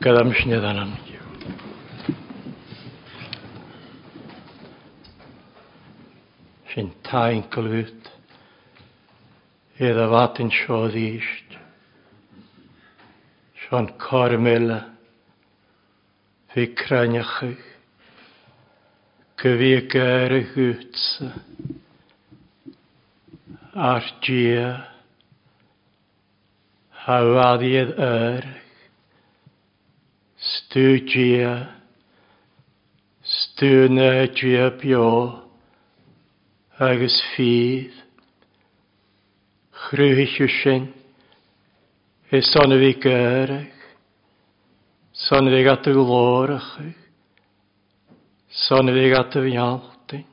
Kadam Shnedanan. Sin tain glwyd, idd a fatyn siodd eist, sio'n cormela, fi craniachych, gyfi gair y hwtsa, ar stwgia, stwna dria bio, agus ffydd, chrwyhysyn, e son fi gyrach, son fi gat y glorach, son fi gat y fialtyn,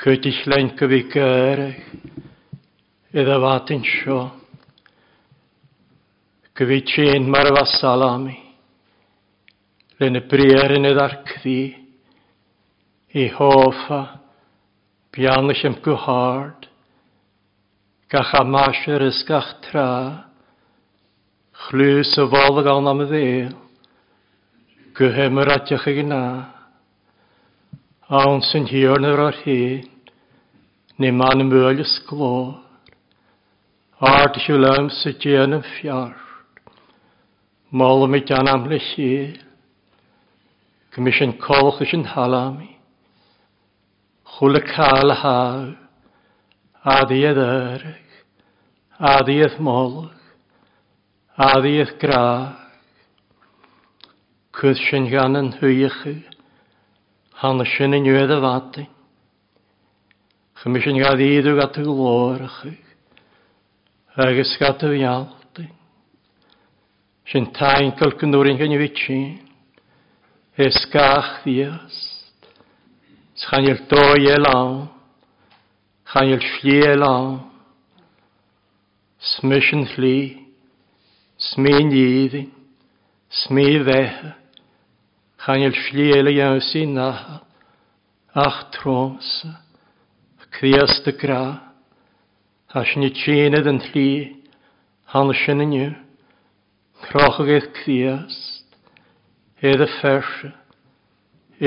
cwyd i llenk fi gyrach, iddo fatyn sio, Gyfeitrin mar fasal am i. Lyn y briar yn y ddarc ddi. I hoffa. Bian Bianlych am gyhard. Gach a masher ys gach tra. Chlwys y fol y gael nam y ddil. Gyhem yr adiach y gyna. Awn sy'n hiwr nyr o'r hyn. Ni man y mwylus glor. Art yw lawm sy'n dyn yn fiar. Mol mi gan am le si. yn colch ys yn halami. Chwl y cael haw. Adiedd yrg. Adiedd molch. Adiedd graag. Cwyd sy'n gan yn hwych. Han sy'n yn ywedd y fatyn. Chymys yn gael iddw gat y glorch. Agos gat y fial. Sy'n tain cylcynwrin gen i wytsi. Esgach ddiast. Sganiel doi e lawn. Chaniel lli e lawn. Smysyn lli. Smyn iddyn. Smy fech. Chaniel lli e le iawn sy'n nacha. Ach tros. Cwiast y gra. As ni tînydd yn lli. yn y Crochagach cliast, edd y ferse,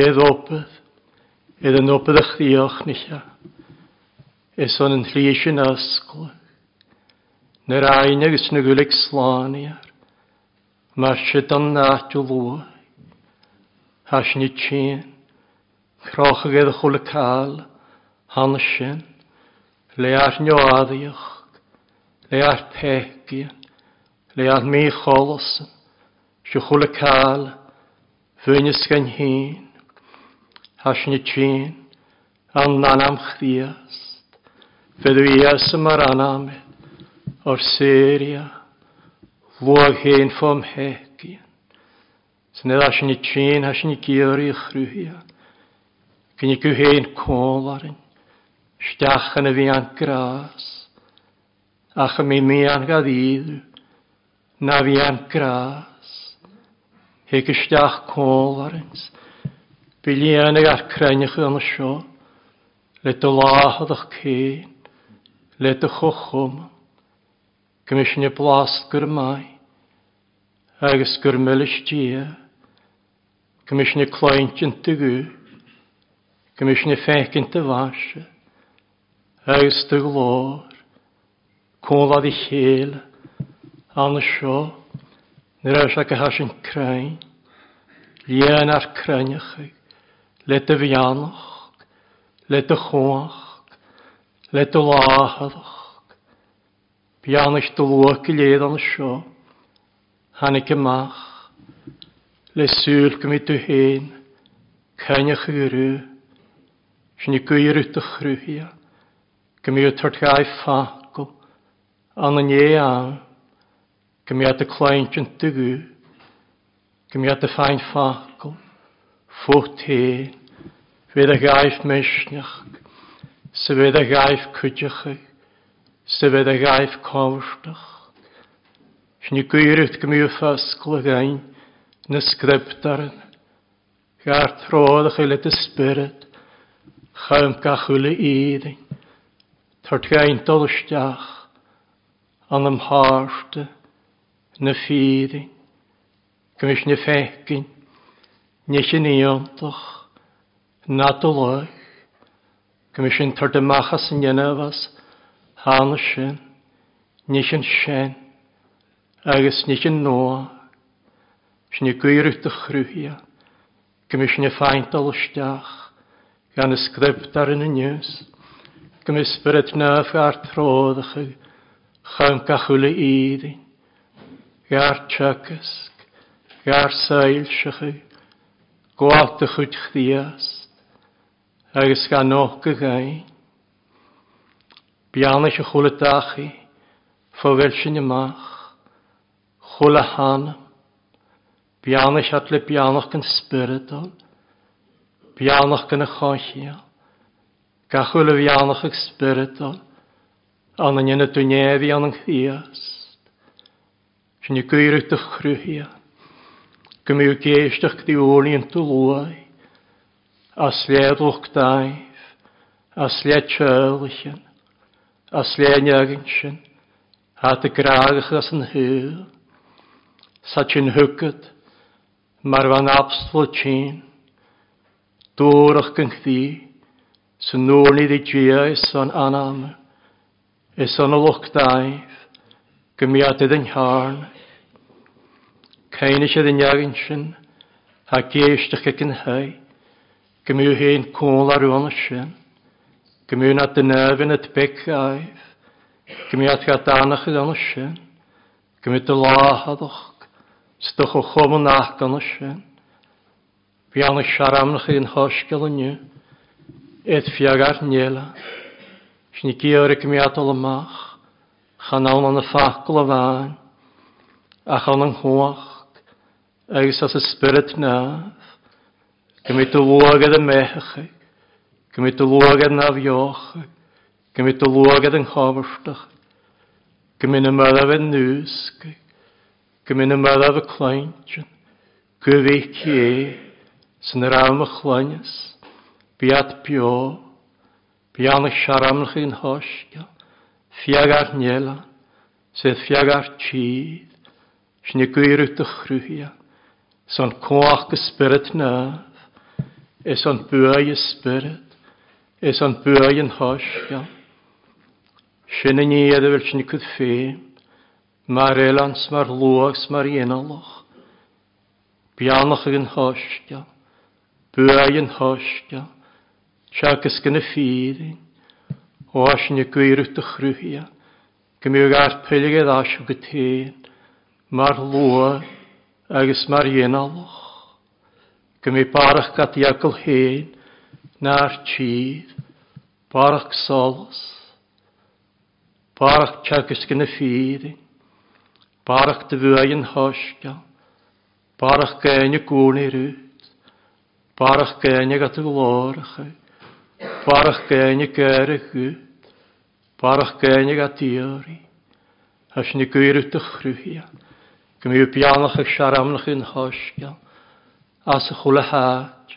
edd opeth, edd yn opeth y chrioch nilla, es o'n yn rhys yn ysglwg, nyr ain agos yn y gwylig slaniar, mae'r sydd yn nadw lwy, has ni tîn, crochag edd y chwl y cael, han le ar nioaddiwch, le ar pegyn, Lead mi cholos, si chwle cael, fyn ysgan hyn, hasyn y tîn, an nanam chdiast, fedw i as y mar anam, o'r seria, fwag hyn ffom hegin, sy'n edrych hasyn y tîn, hasyn y gyr i chrwyhia, gyn i gwhyn colarin, yn y fi an gras, ach y mi mi an gadd na fi am gras. Hig ysdach côl arins. Bili yn ag arcrennych yn y sio. Le dy lah ydych cyn. Le dy chwchwm. Gymysyn y blast gyrmai. Agus gyrmel ysdia. Gymysyn y cloent yn tygw. Gymysyn y ffec yn tyfasio. dy glor. Côl ad i chel an seo, Nid oes ag ahas yn crain, lian ar crainach, le dy fianach, le dy chwach, le dy lahadach. Bianach dy lwag i leid an sio, hanig y mach, le sŵl gymryd dy hen, cainach i rw, sy'n i gwyr yw dy chrwyhia, gymryd tord gai ffagl, an yn ie awn, Gymiad y claint yn dygw. Gymiad y ffain ffacl. Ffwt hen. Fydd y gaif mysnach. Sefydd y gaif cwydych. Sefydd y gaif cofrnach. Sni gwirwyd gymiw ffasgl y gain. Yn ysgrybdaran. Ga'r trodd ych eilid ysbryd. Chaim gachwyl y iddyn. Tart gain dolysdiach. An ymharste na fírin, gomis na fecin, nes yn eontach, na doloch, gomis yn tord y machas yn ynafas, hân sy'n, nes yn sien, agos nes yn noa, sy'n y gwirwyd y chrwyhia, gomis yn y ffaint o lysdach, gan y sgript ar yn y niws, gomis bryd na ffartroddach, chawn gachwle idyn, Gar tseachas, gar sail sechu, gwaith y chwyd chdiast, agos gan och y gain. Bian eich y chwle dachu, ffogel sy'n ymach, chwle hanam, bian eich atle bian eich gan spyridol, bian eich gan y chochia, gachwle bian eich ag spyridol, anan yna dwi'n efi anan chdiast. Sy'n i gwyr ydych chrwyhia. Gym i'w geisdach gdi o'n i'n dwlwai. A sled o'ch daif. A sled siarlysian. A sled niaginsian. A dy graagach as yn hyl. Sa ti'n hygyd. Mae'r fan abstol ti'n. Dŵrach gyngdi. Sy'n nôl i ddi gia is anam. e o'n olwch daif gymiadydd yn harn, cain eisiau ddyn iagyn sy'n, a geisdach ac yn hei, gymiw hen cwl ar yw'n sy'n, gymiw na dynaf yn yd beg gaif, gymiw at gadanach ydyn sy'n, gymiw dy lahadwch, stwch o chwm yn ac yn sy'n, fi anna siaramnach ydyn hosgol yn yw, edd fiag ar niela, sy'n i gyr y gymiadol ymach, chanal an y ffacl o fain, a chan yng nghwach, agos as y spirit naf, gymryd o lwag ad y mechach, gymryd o lwag ad naf ioch, gymryd o lwag ad yng nghobrstach, gymryd y myddaf ad nŵsg, gymryd y myddaf y clyntion, gyfi cie, sy'n yr am y chlynys, biad bio, bian y siaramlch i'n hosgio, fiagar niela, sedd fiagar tîdd, ni gwir yw dychrwyhia, son coach gysbyryd naf, es on bwy ysbyryd, es on bwy yn hosga. Sin yn i eddyfyl sni cwyd ffeim, mar elans, mar lwags, mar enaloch, bianach yn hosga, bwy yn hosga, siag ysgyn ffyrin, Oes Oasne gwyrwyd dy chrwyhia. Gymig ar pylig edd asw gytein. Mar lwa agos mar ienalwch. Gymig barach gat iagl hen. Na'r tîr. Barach solos. Barach tiagys gyn y ffyrin. Barach dy fwy fwai'n hosgial. Barach gain y gwni rwyd. Barach gain y gat y glorach. E. Barach gainig gairach gwy. Barach gainig a diori. Hys ni gwyrwyd y chrwyhia. Gymru bianach y siaramnach yn hosgian. As y chwle hach,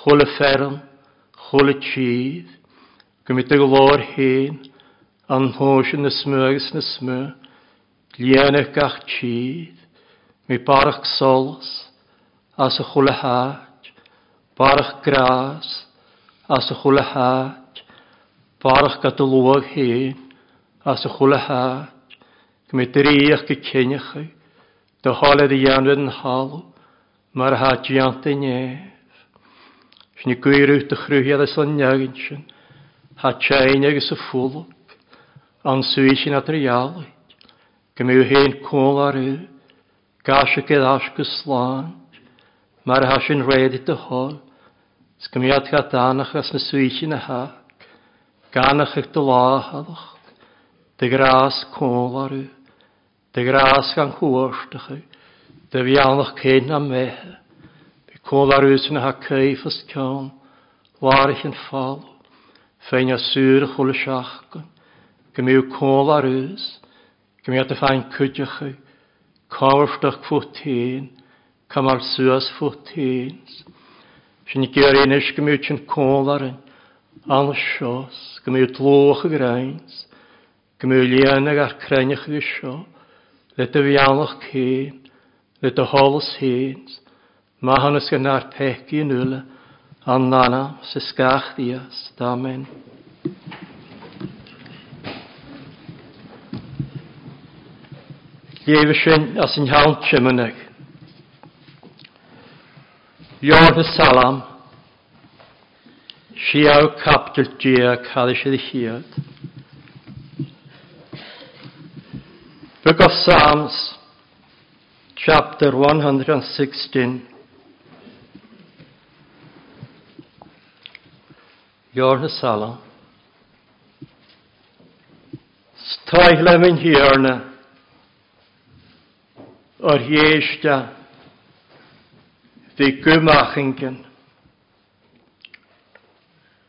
chwle fferm, chwle tîdd. Gymru dy glor hyn, an hwys yn ysmwys yn ysmw. Lienach gach tîdd. Mi barach solos, as y chwle hach, barach gras, as y chwle hach, barach gada lwag hyn, as y chwle hach, gymryd drych gy cynnych chi, dy holed i anwyd yn halw, mae'r hach i ant i nef. Sni gwyr yw dy chrwyhiad y son nagyn sy'n, hach a ein agos y ffwlwg, an swy sy'n adrialig, gymryd hyn cwl ar yw, gasig ed asg y slan, mae'r hach yn rhaid i dy hol, Sgymiad ga danach as na swychi na ha. Ganach ag dy la hadach. Dy gras cwl ar Dy gras gan chwrstach yw. Dy fianach cyn am mehe. Dy cwl ar yw sy'n ha caif as cawn. Warich yn ffal. Fein a sŵr chwl y siachgan. Gymiw cwl ar yw. Gymiad y ffain cwydych yw. Cawrstach ffwtyn. Camal sŵas ffwtyn. Gymiad sy'n i gyr ein eich gymryd sy'n col ar yn Al sios, gymryd lwch y grains. Gymryd lian ag ar crenioch y gysio, Let y fialwch cyn. Let y holys hyn. Mae hynny sy'n ar pegi yn yle. An nana, sy'n gach ddias. damen. Jewe sin as yn hawn chymyneg. Jerusalem, Siau capdul dia cael eisiau ddichiad. Book of Psalms, chapter 116. Jerusalem. Stael am yn hirna, o'r er ieisda, Di gymachingen.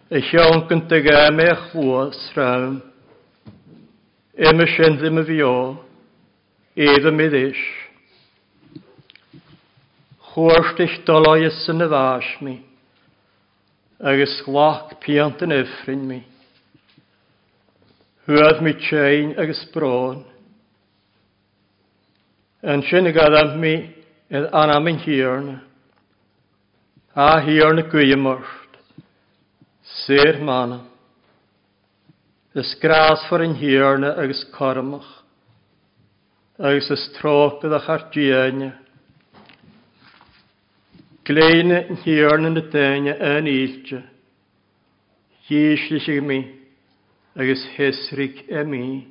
Eich o'n dy gam eich fwys rhawn. Ym y sy'n ddim y fi o, edd y middys. Chwrst eich doloi ys yn y fas mi, agos chloc piant yn yffrin mi. Hwyd mi tsein agos bron. Yn sy'n y gadaf mi, edd anam yn hirna a hir na gwymwrt, sy'r mana. Is gras for in hirne agus cormach, agus is troch gyda chardiaine. Gleine in hirne na daine yn iltje, híslis mi, agus hesrig e mi.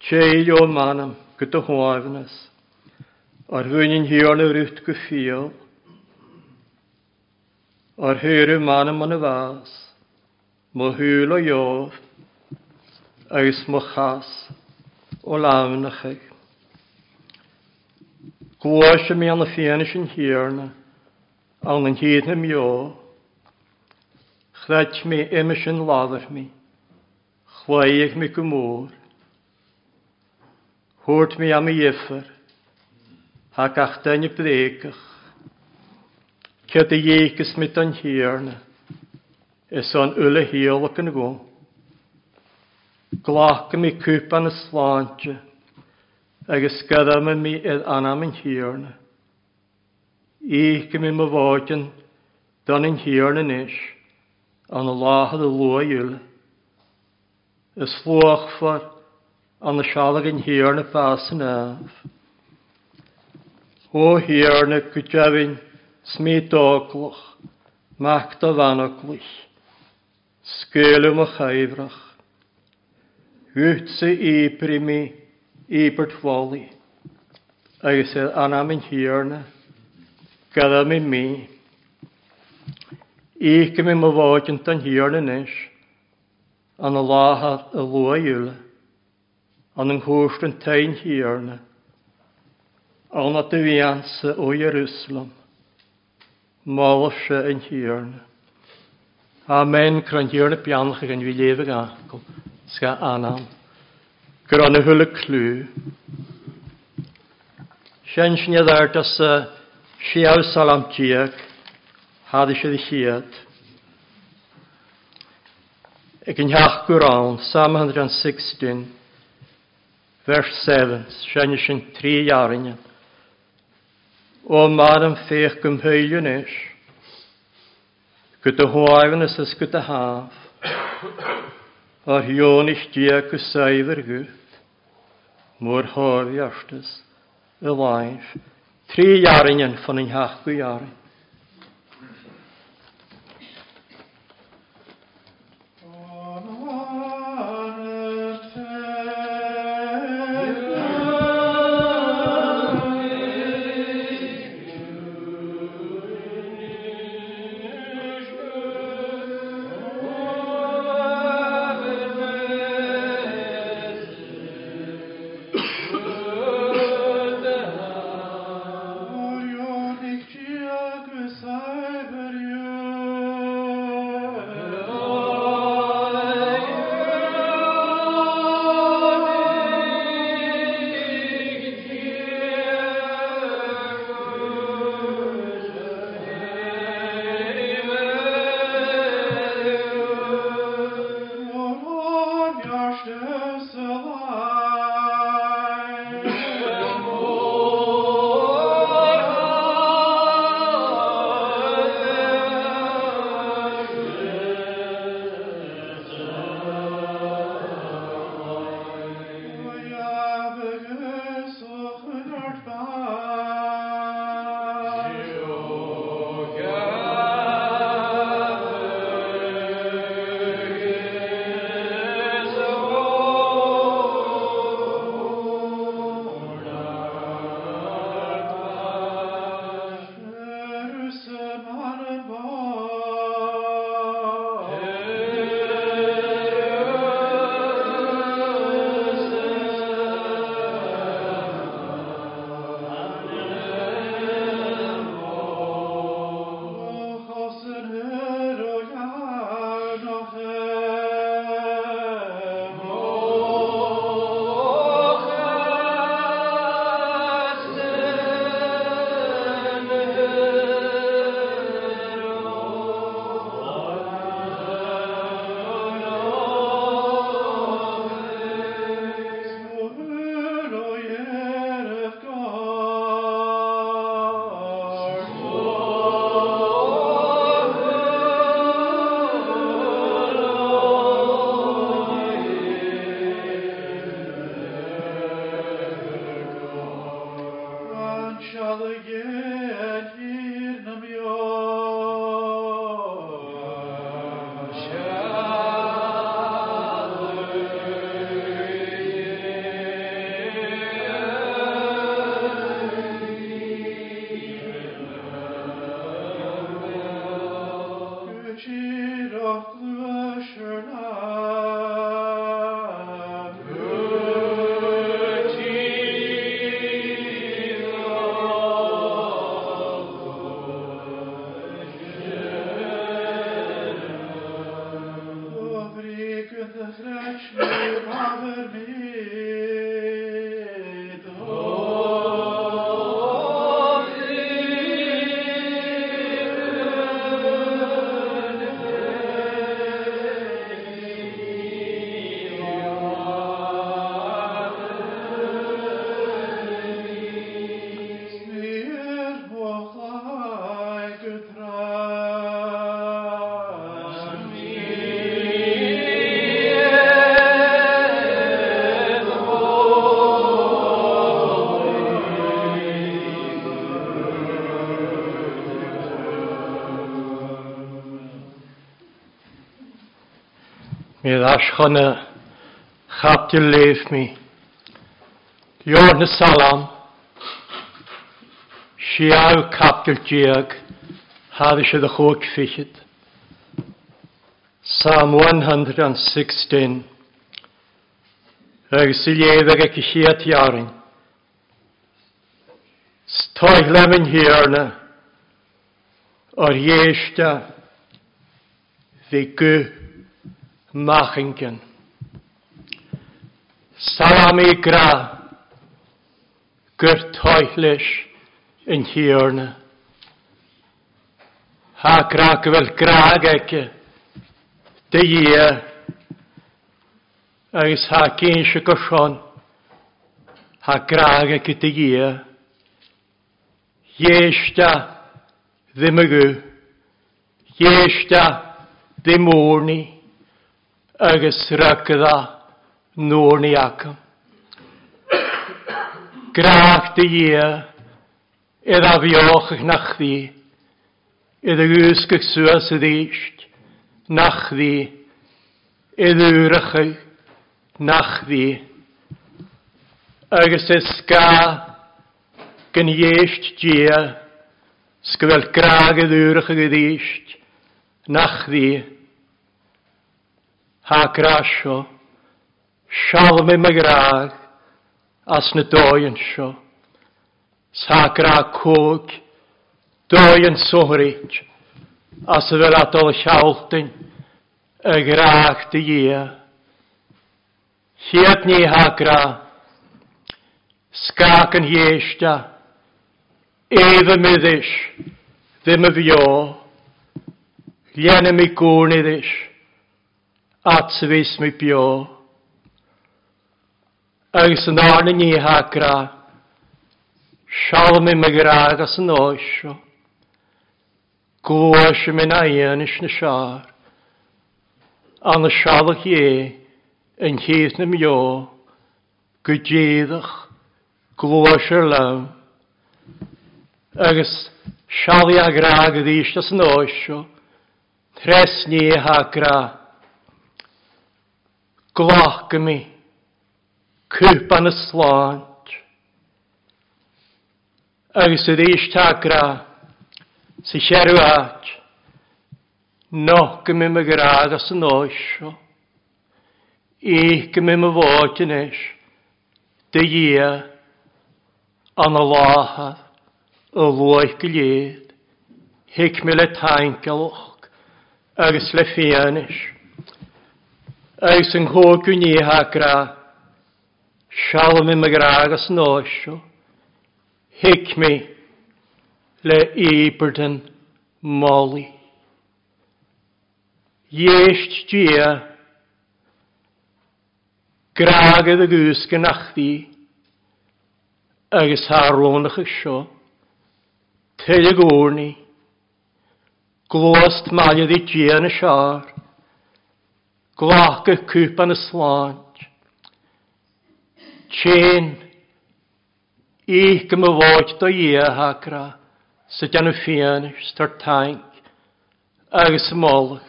Tjeil o manam gyda hoafnes, ar fwynin hirne rwt gyffiol, Or höre man man vas, mo hulo jo, eis mo chas, o launachig. Gwashe mi an y fianis yn hirna, an yn me hym jo, chret mi imys yn ladder mi, chwaig mi Ched y dhéchas mit an hierne. Es an ule hiolach yn gwn. Glacham i cwpan y slantio, agus gadam yn mi el anam hierne. hiarna. mi i myfodyn, dan in hierne nish, an y lahad y lua ywle. Is lwach ffar, an y sialag yn hiarna fas yn af. O hiarna, gwydjafyn, smitoklach, makta vanoklich, skele machaivrach, hütse iprimi, ipert wali, agesel anam in hierne, kadam in mi, ik me me wagen hierne nisch, an Allah hat an en hoogsten hierne, de wiense o Jerusalem, mála se eh, in Amen, A ah, men kran tíirne pianach gan vi léve a go ska anam. Gr an hulle klú. Sensne dar a se eh, si sal am tíek há se vi chiet. Ik in jach kuran, 716, vers 7, schenischen 3 jaren. o mar yn ffeich gymhwylion is. Gyda hwaifan ys ys gyda haf, ar hion eich dia gysaifr gwyth, mwyr hofi arstys, y laif, tri iarin yn ffyn yn hach gwy iarin. Dyr ashchana chapti leif mi. Jor na salam. Siaw captil diag. Haddi sydd y chwg Psalm 116. Agus i léadach ag i siad iarin. Stoich lemin hirna. O'r iesta. Fe gwych Machenken. Salamigra gyrtoellis yn hiorna. Ha graag wel graag eke de ie agus ha gynsi gosion ha graag eke de ie Iesta ddim y gw Iesta agus rygydda nŵr ni acym. Graach dy ie, edd a fioch ych nach ddi, edd ag ysg ych sŵas y ddysg, nach ddi, edd yr ych nach ddi, agus ysga gyn ieisht dia, sgyfel graag edd yr ych ag ddysg, nach ddi, nach ddi, ha grasio, sialm me graag, as na dóin sio, sa gra cwg, dóin sohryd, as y fel adol sialtyn, y e graag dy ia. Hiad ni ha gra, skak yn hiesta, ef y myddys, ddim y fio, llen y mi gwrn iddish, atsvis mi bio. Agus yn arna ni hagra, sial mi mygra agas yn oesio. Gwys y mynd aion ys na siar. An y sialach ie, yn hys na mi o, gwydyddach, gwys yr lawn. Agus sial i agra agas yn oesio. Tres ni hagra, glach mi, cwp yn y slant. Agus ydy eich tagra, sy'n siarw at, noch mi my grad as yn oesio, eich mi my fod yn eich, dy ia, an y lahad, y lwyg gylid, hic mi le taingalwch, agus le fianish. Eis yn hwg yn i hagra, sialm yn mygrag as nosio, hic mi le iberdyn moli. Iesht dia, graag y gys gynach di, agos harwn ych ysio, teulu gwrni, glost mael ydi gian y siar, Glach y cwp yn y slant. Tjen. Ich gym y fod do i a hagra. Syd yn y ffian, star tank. Agus y molch.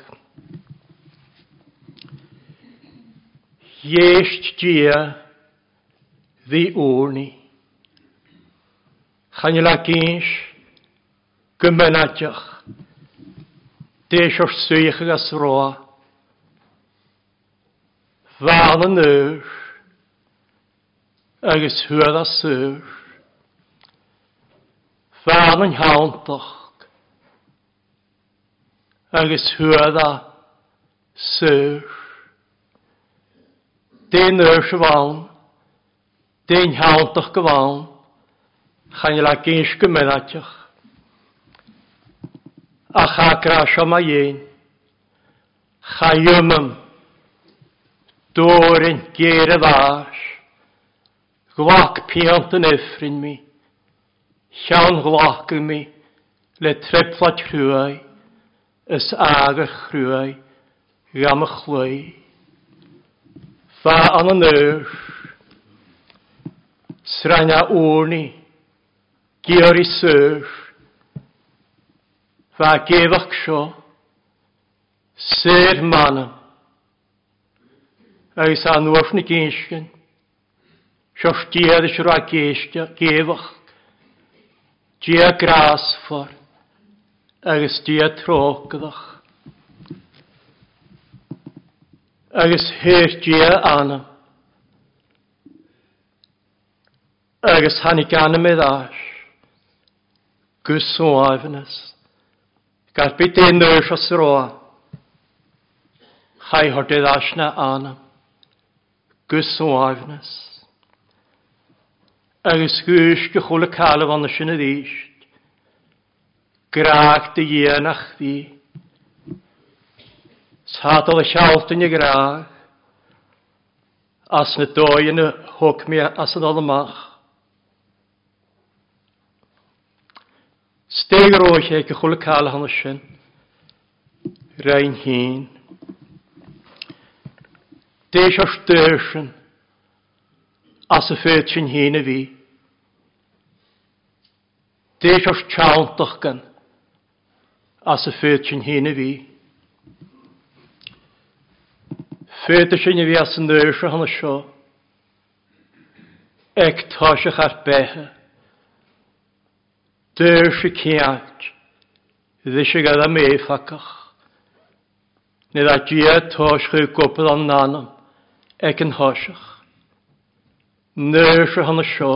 Jeest dia ddi oorni. Chan gynsh gymynadioch. Deis o'r swych ag asroa. Waarde neur, er is huur seus. sur, Waarden toch. er is huur a sur, Den neur gewaan, den haantach gewaan, je eens Ach, Dórin géir a bhás, Glach piant yn yffrin mi, Llawn glach yn mi, Le trepla trwy, Ys ag y chrwy, Gam y chlwy. Fa an yn yr, Sraina wrni, Gyr i syr, Fa gefach sio, Syr manam, agus an nuaf na géiscin. Seof diad is roi géfach. Dia grásfor agus dia trógadach. Agus hir dia anam. Agus hannig anam i ddás. Gus o afanas. Gar byd ein nôr os roa. Chai hordydd asna anam gus ó áhnas. Agus hús go chola callhhana sinna ríist, Graach de dhéananach hí, Sádal a sealtain a graach, as na dóin a thugmí as an alamach. Steig roiche go chola callhana sin, Rein hín, Deis ar störsyn, as y ffyd sy'n hyn y fi. Deis ar sialtach gan, as y ffyd sy'n hyn y fi. Ffyd sy'n y fi as yn ddeis ar hynny sio. Eg tosach ar beha. Deis y cialt, ddys y gada meifacach. Nid a gia tosach y gwbl o'n nanam ag yn hoisiach. Nyr sy hynny sio.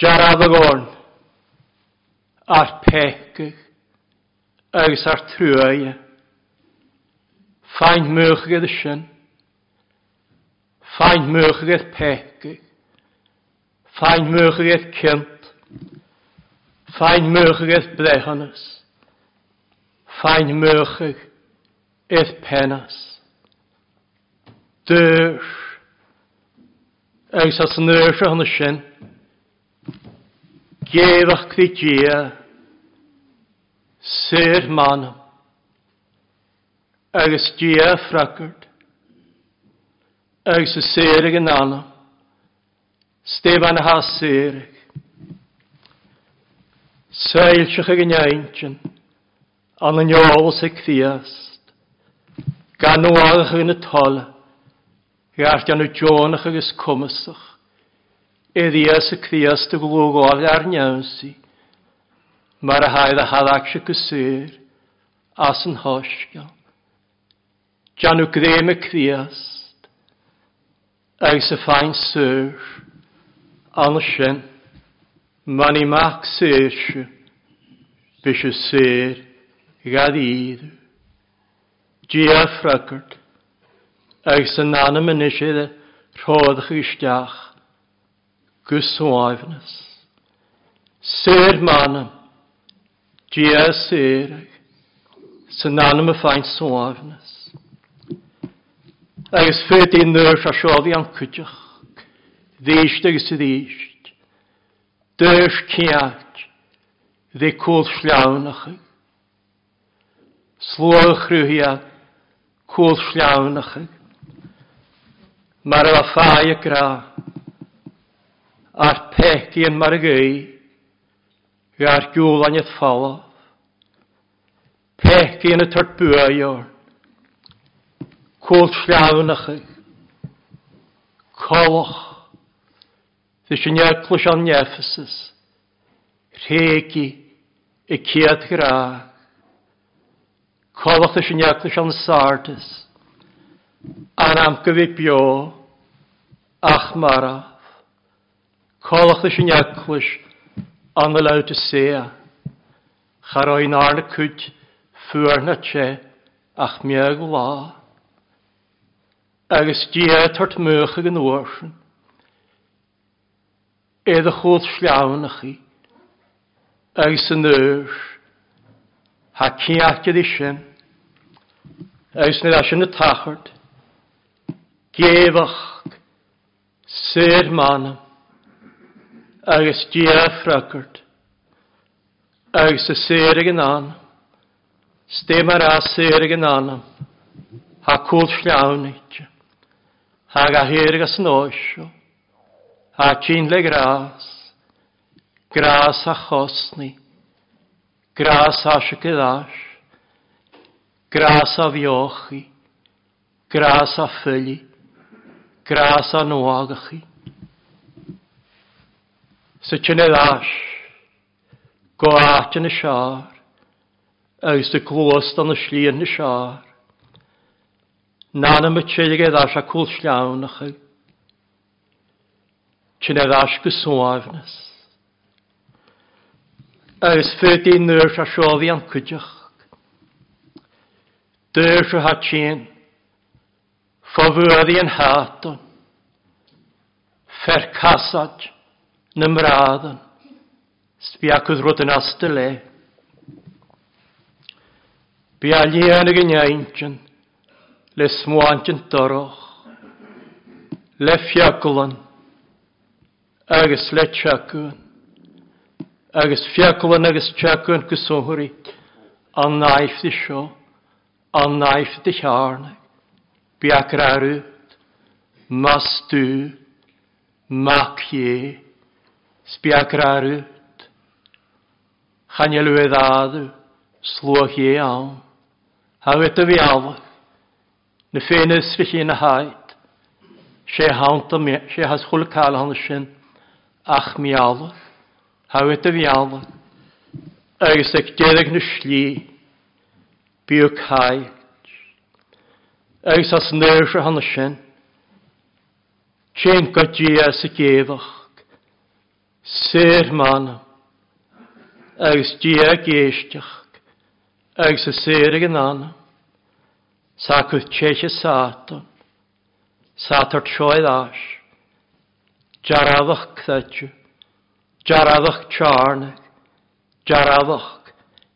Jarad ag orn. Ar pegig. Agus ar trwy. Fain mwych gyda sy'n. Fain mwych gyda pegig. Fain mwych gyda cynt. Fain mwych gyda blehanys. Fain mwych gyda penas dyr agus as an réir se hanna sin géadach chrí dia sér mánam agus dia fracart agus sa sérig an anam Stefan a has sérig Seilsech ag an eintjen an an jólas ag fiast gan oagach ag an y tolle Gart anw Jonach agus cwmysach. Eddias y criast y glwgol ar nyawnsi. Mae'r haedd a haddach sy gysir. As yn hosgol. Janw grym y criast. Agus y ffain syr. An y sien. Mae'n i mac syrsio. Bys y syr. Gad Gia ffragart ag san anam yn eisiau rhoddach isteach gwswaifnas. Sir manam, dia sir ag san anam y ffain swaifnas. Agus fyd i nyrs a sioddi an cwtioch, ddysg agos ddysg, dyrs ciac, ddi cwl sliawnach ag. Slwch rhyw hi a cwl sliawnach Mar a ffai y gra. Ar pegi yn mar y gei. Fi ar gwl an ydd ffala. Pegi yn y tört bwa i o'r. Cwlt llawn ych chi. Colwch. Fy sy'n iarglwys an Ephesus. Rhegi y ciad gra. Colwch fy sy'n iarglwys an Sardis. Sardis an am go bhí bio ach mara Colach leis sin eaclis an le leta sé charó nána cúid fuarna sé ach me go lá. Agus dí tart mucha an uorsin éad a chód sleánnachaí agus san nuir ha ceachad i sin agus na sin na tachart Géhacht sér manam agus défrakart agus sa sérigen an, stémar a sérigen anam, ha cúl sláánite, ha a héirgus nóisio, ha tín le grás, grás a chosni, grás a sicidás, grás a bhiochi, grás a fili, grás a chi. Sa tinna leis, go áte na seár, dan sa glóst an na slíon na seár, nána ma tíige leis a cúl sleánnacha, tinna leis go sóáhnas. Agus fydí nuir a seóhí an cuideach, Dyr se hat sin, Fofyri yn haton. Fercasad na mradan. Sbiacwyd rwyd yn astel e. Biali yn y gyniaintyn. Le smwantyn doroch. Le fiaclan. Agus le tiacwn. Agus fiaclan agus tiacwn gyswhwri. A di sio. A di charnig biakrarut, mastu, makje, spiakrarut, chanjelwedadu, slwachie am, hawet y fial, na ffenys fi chi'n haid, se hawnt am, se has chwl cael hann sy'n, ach mi al, hawet y fial, agos ag dedig na sli, biwch Eis as neir se hanna sin. Tjén go dí a sa géadach. Sér manam. Eis dí a géisteach. Eis a sér ag an Sa cwth tjeche sátan. Sátar tjoed ás. Jaradach cthetju. Jaradach tjarnag. Jaradach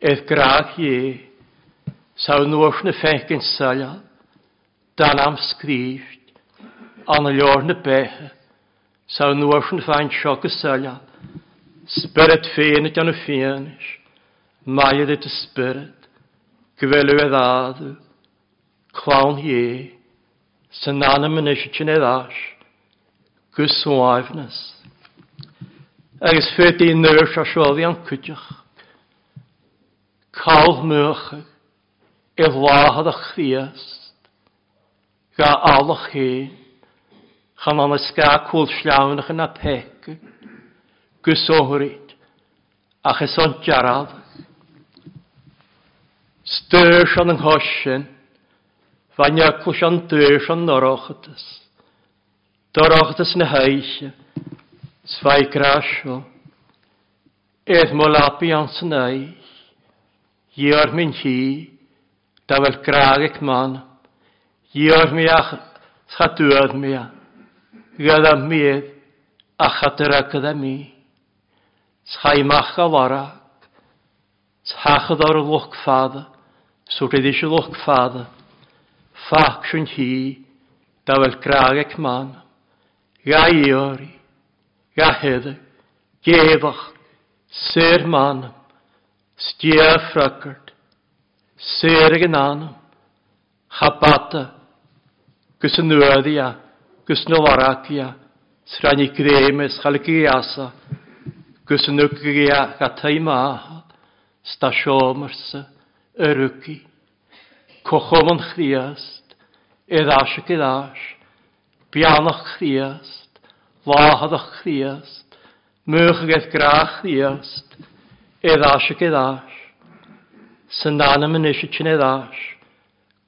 eith graag ie. Sa nuach na fenkin saljad dan am skrift an jorne behe sa nuorschen fein chokke selja spirit fénet an fénis maier dit spirit gwelu e ddadu clown hie sy'n anam yn eisiau ti'n eddas gwswaifnes agos ffedi nyrs a sioddi am cwydioch cawl mwych e flahad a chriast ga alach hi, chan an ysga cwl slawnach yn a pec, gysohwyd, a cheson jaraf. Styrs an yng nghosin, fan iaclwys an dyrs an norochadus, dorochadus na heisio, sfai grasio, edd molapi an synau, iar min hi, da fel graag ec manna, Diolch mi ach chadwyd mi a. Gada mi a chadra gyda mi. Tchaimach a warag. Tachad ar lwch ffadda. Sŵr iddi si lwch ffadda. Ffach sy'n hi. Dawel graag ac man. Ga iori. Ga hedda. Gefach. Sir man. Stia ffragart. Sir gan anam. Chabata gus yn nwydia, gus yn olaragia, srain i gremes chalgiasa, gus yn ygia gatai maha, stasiomersa, yrygi, cochom yn chriast, eddash ag eddash, bianach chriast, lahadach chriast, mwych ag eith grach chriast, eddash ag eddash, sy'n dan am yn eisiau chyn eddash,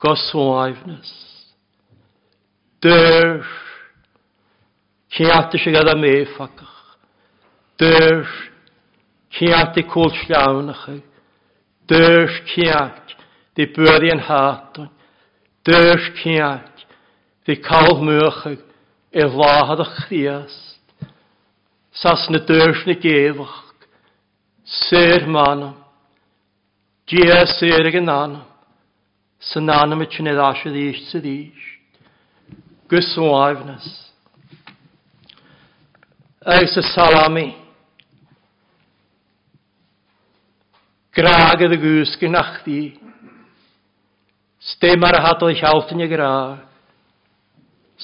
goswaifnus, Dyr. Ciati sy'n gada me ffacach. Dyr. Ciati cwl sliawnach. Dyr ciat. Di bwyddi yn hatwn. Dyr ciat. Di cael mwych. E lahad a chriast. Sas na dyrs na gefach. Sir manam. Gia sir ag yn anam. Sy'n anam y chynedd asydd eich sydd eich gyswaifnas. Eus y salami. Graag y gwsg yn achdi. Stem ar y hadol eich alfyn y graag.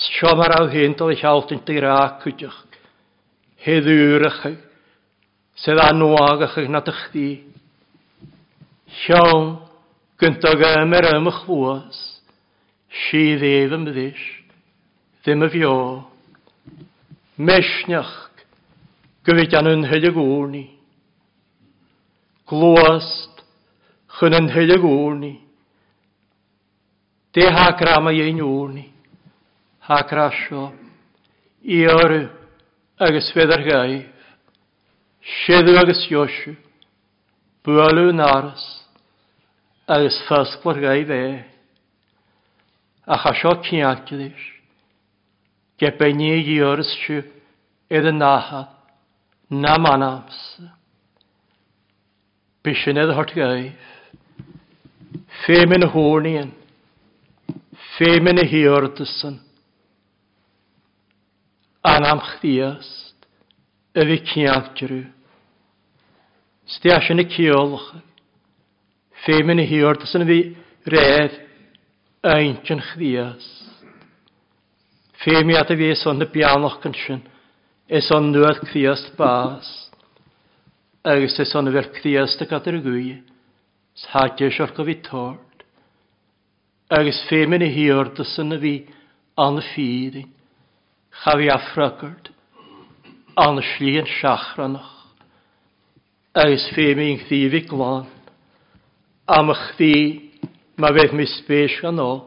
Siom ar aw hyn dol eich alfyn dy graag cwydych. Heddwyr ych. Sedd anwag ych nad ych di. Siom gyntog ym ymwch fwas. Si ddef ym ddys ddim y fio. Mesniach, gyfyd an yn hyd y gwrni. Glwast, chyn yn hyd y gwrni. De ha grama ein wrni. Ha grasio, i oru, agos feddar gaif. Siedw agos iosiw, Bwalu yn aros. agos ffasglar gaif e. Ach asio cyniadgyddish. Gepeni i yrstu edd yn nahan na manams. Bysyn edd hort gaif. Femen hwrnien. Femen y hiordysan. Anam chdiast. Edd i ciantgrw. Stiasyn y ciolch. Femen y hiordysan edd i redd. Eintion chdiast. Féimiad a bhés an na beanach gan sin, is an nuad críast bás, agus is an bhir críast a gadar gwy, sháte seor go bhí tord, agus féimin a hiorda san na bhí an na fíding, chafi afragard, an na slíon seachranach, agus féimi yn chdi glán, am a chdi ma beth mi spéis gan ó,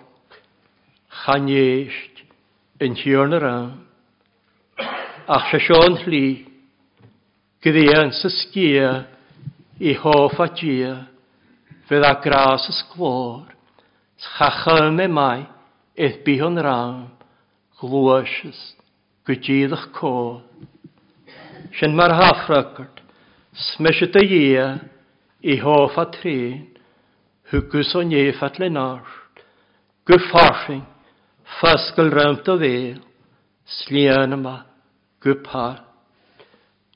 chanéist, yn hiorn yr am. Ach se Sean Lli, gyddian sy sgia i hoff a gia, fydd a gras ys glor, chacha mai, eith bihon ram, glwysys, gydydd eich cod. Sian mae'r hafragart, smysit y gia, i hoff a trin, hwgwys o'n eifat le nart, gyffarfing, fasgol rawnt o fe, slian yma, gwpar.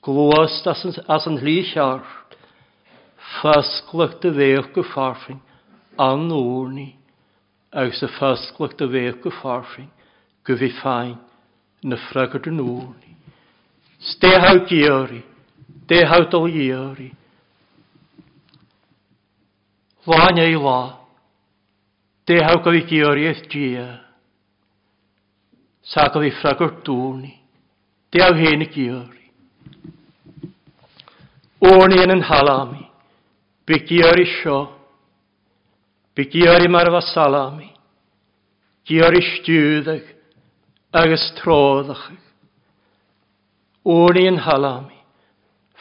Glwast as yn hlu siar, fasglwch dy fech gyffarfing, an orni, agos y fasglwch dy fech gyffarfing, gyfi ffain, na ffragod yn orni. Stehaw giori, dehaw dol giori, Lán ei lá, dehaw gyfi giori eith gia, Sato i ffragwr dŵni. Dew hen i gyori. O'n yn yn halami. Bygiori sio. Bygiori marfa salami. Giori stiwddach agus tróðach. O'n yn halami.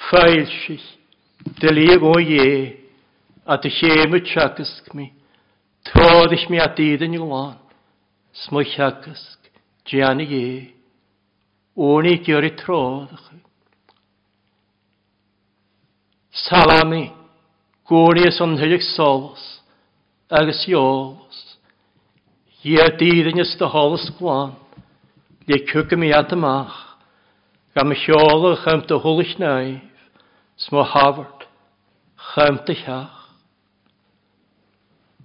Failsich. Dylig o ie. A dy chemu tjagasg mi. Tróðich mi a dydyn i lan. Smwychjagasg. Diana ye, Oni gyri troddach. Salami. Gwrias o'n hylig solos. Agus iolos. Ie dydd yn ysd y holos gwan. Le cwgym i adamach. Gam y llolach am dy hwlich naif. Smo hafart. Chym dy llach.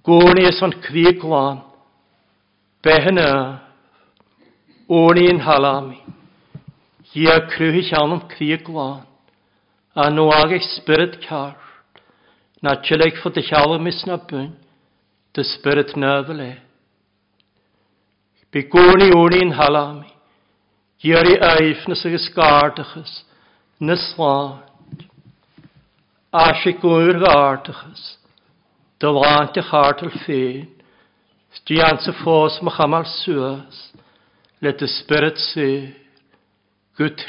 Gwrias o'n cri glan. Behyna. Orin halami. Hia cruhi anum cri glan. A no age spirit car. Na chileg fod ich alle mis na bun. De spirit nervele. Begoni orin halami. Hiari eifnes ag ysgardachus. Nislan. Asig o'r gardachus. Dylant i'ch hartel ffein. Stiant sy ffos mach amal let the Spirit say, Good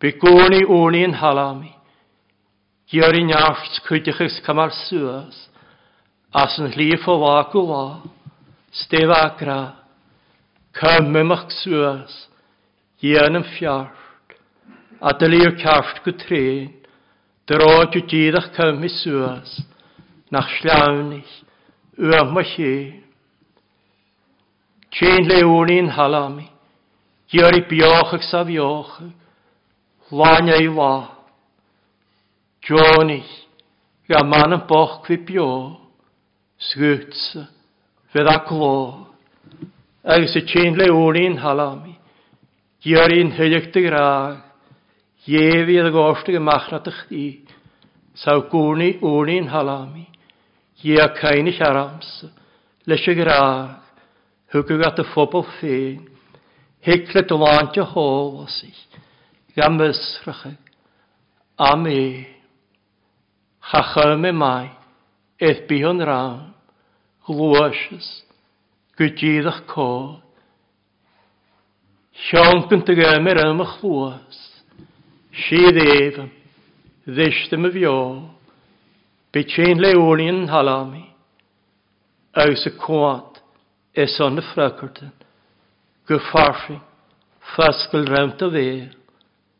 begoni oni yn halami, Gyr i'n iacht cwydych camar sŵas, as yn hlif o wa gwla, stef agra, cymymach sŵas, yn yn fiart, a dylu o caft gwtrin, drod yw dyddach cymys sŵas, nach llawnych, yw'n machyn. Tjén leúnín halami, Jori biochag sa biochag, Láine i lá. Johnich, ga man yn boch cwi bio, Sgwtsa, fydd a glo. Agus y tjén leúnín halami, Jori'n hyliach dy graag, Jefi ydw gostig y machna dy chdi, Saw gwni úni'n halami, Ie a cainich arams, Leis y Hwgw gat y phobl ffein. Hiclet o lant y hôl os i. Gam ysrach. Am e. Chachym e mai. Eith bi hwn ram. Glwysys. Gwydyddach cod. Sian gyntag ymer ym y chlwys. Sydd efn. Ddysdym y fio. Bytyn leolin halami. Aws y cwant is on de frakerten, gefarfing, faskel ruimt a veer,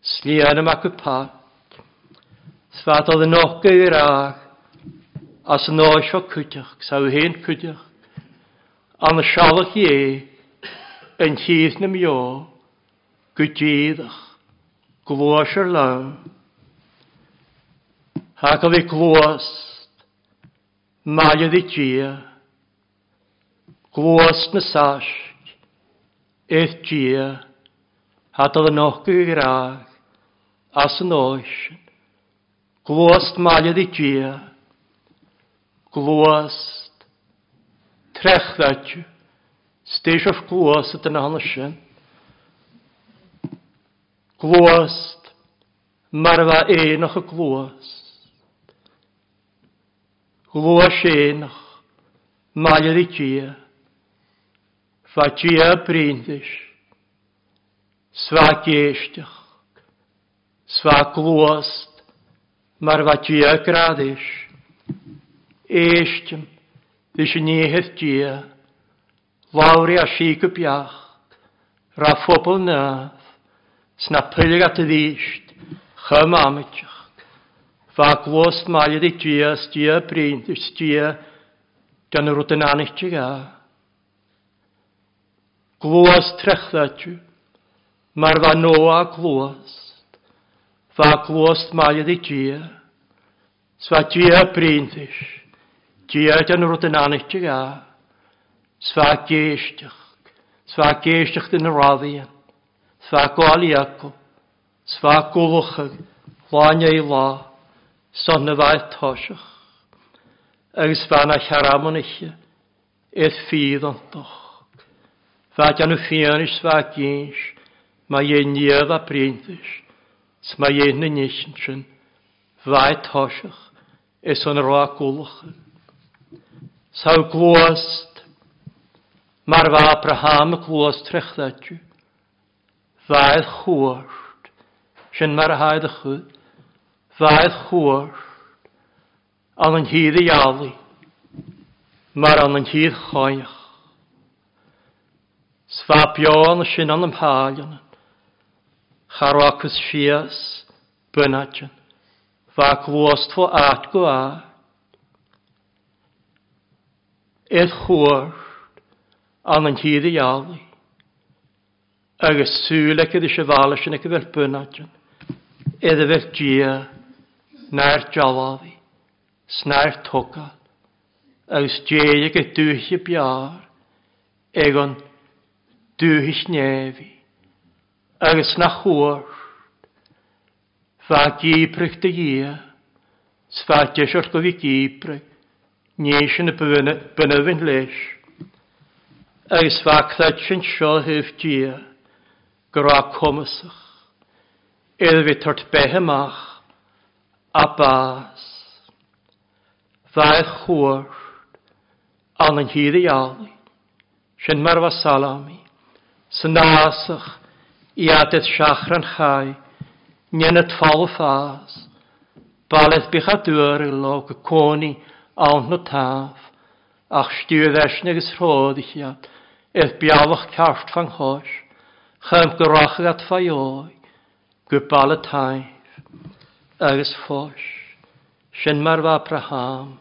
slian am ac y par, sfat as yn sho o cwydioch, saw hen cwydioch, an y ye en e, yn chydd na mi o, gwydyddach, glwys yr lawn, ac Glwys na sasg, eith gia, hadal yn ochgu graag, as yn oesyn. Glwys maliad i gia, glwys trechddadju, steis of glwys at yn ahanysyn. Glwys marfa enach y glwys. Glwys enach, maliad i gia, Fatia prindis, sva kieštach, sva klost, mar vatia kradiš, eštim, tiš niehet tia, lauri a šíku pjach, rafopol nav, sna pilgat višt, chamamičach, va klost malje di tia, stia prindis, stia, ten rutinanichtigach glwys trechdadju, mae'r fanoa glwys, fa glwys mae ydi gia, sfa gia brindis, gia dyn rwyd yn anich ti ga, sfa geistych, sfa geistych dyn yr addian, sfa gwaliacw, sfa gwlwchag, lanya i la, son y faith tosych, agos na charamon eich, eith ffydd ond doch. Fat an fianis faginsh, ma ye niad a printish, sma ye na nishinchen, vai toshach, es an ra kulach. Sau glost, mar va praham glost trechdatju, vai chwart, shen mar haid chud, vai chwart, an an hir iali, mar an an hir chayach. Sfabion sin an am háan. Charwachas sias, bynnatjan. Fa glwast fo at go a. Edd chwr an yn hyd i iawn. Agus sŵl ac ydych eisiau fal ysyn ac ydych bynnatjan. Edd y fel gia, na'r jalafi, sna'r togal. Agus gia ac ydych biar. Egon, dúhis néhí, agus na chóir, Fá gíprich de dhé, sfá deisirt go bhí gíprich, níos sin na bunahhain leis. Agus fáchthaid sin seo hifhdí gorá comasach, Éad bhí tart behamach a bás. Fá chóir an an híad álaí, sin mar bh salami, Sy násach i adedd siachran chai, nien at fall fas. Baleth bych a i lo gy coni awn na taf, ach stiwyd eisne gys rhodd i chiad, eith bialwch carft fan hos, chym gyrwach ag at faioi, gwbal y taif, agos fos, sy'n marfa praham,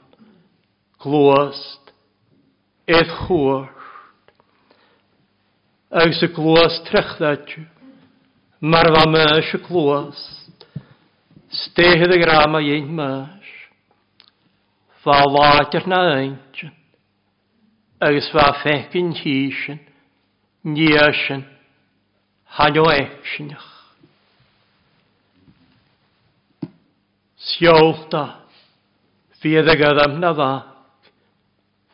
glwast, eith chwr, Ag sy klós trechdat mar va mæs sy klós. Stehe de grama ein mæs. Va later na eint. Agus va fekkin hísin, nísin, eksinach. na fa,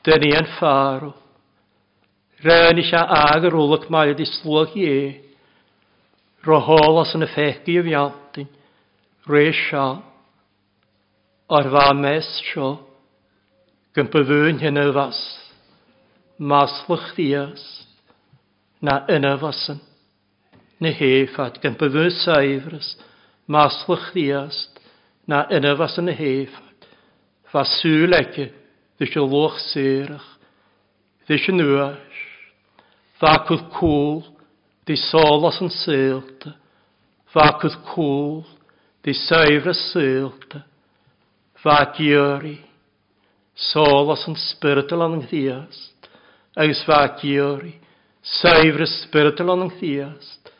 dyn ni Rhaen is ag yr olwg mae ydi slwag i e. Rohol as yn y ffegi y fiantyn. Ar fa mes sio. Gympyddwn hyn Na yn y fasyn. Na hefad. Gympyddwn saifrys. Maslwch Na yn y Hefat, y hefad. Fasŵl ege. Fysi lwch Facwyd cool, di solos yn sylta. Facwyd cwl, di seifr y sylta. Fac iori, solos yn spiritual yn nghyast. Eus fac iori, y spiritual yn nghyast.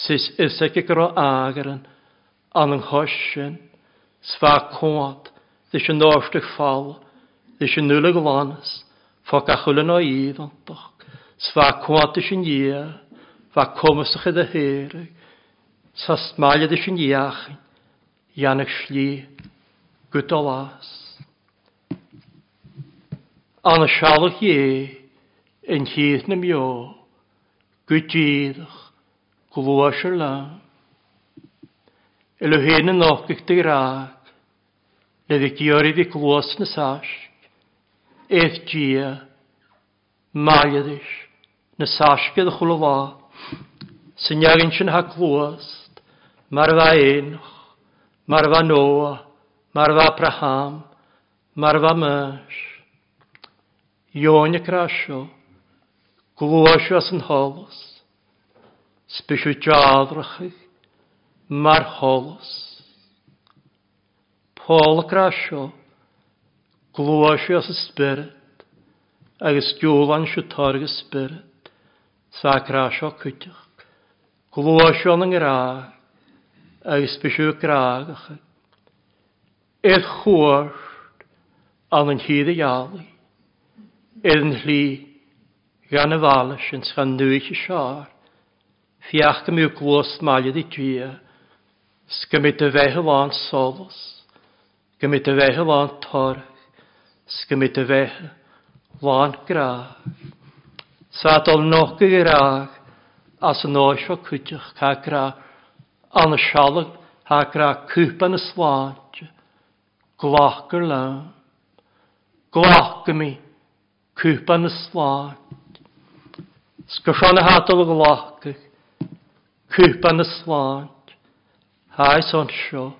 Sis ysig y gro ageren, an yng nghoesyn, sfa cwad, ddys yn orsdych ffal, ddys yn nŵlig lanys, ffoc achwlyn o idd ond Sva kåte sin jia, va komisach i det her, sa smalja det sin jiach, janek sli, gut alas. Anna sjalach je, en hietnem jo, gut jidach, glóasir lá. I le héna nachgah de rá, le bhí georí bhí glós na sáis, éh dia, máiadis, na sásce a chulvá, san neagann sin ha clúast, mar bha enoch, mar bha nóa, mar bha praham, mar bha mes. Ióne crasio, glúasio as yn an holas, spisiw jadrachig, mar Pôl y crasio, glúasio as y spirit, agus sy'n sio y spirit. Sacra sio cwtach. Glwa sio yn gra. Agus bysio graagach. Edd chwr an yn hyd y iawn. Edd yn hli gan y falys yn sgan nwyll i siar. Fiach gymryd glwys maliad i dwi. Sgymryd y fehel o'n solos. Gymryd y fehel o'n torch. Sgymryd y fehel o'n graag. Sa dol noch gyrach as yn oesio cwtioch cagra an y sialag hagra cwpan y slaad glach yr lawn. Glach mi cwpan y slaad. Sgysion y hadol y glach cwpan y slaad. Haes on sio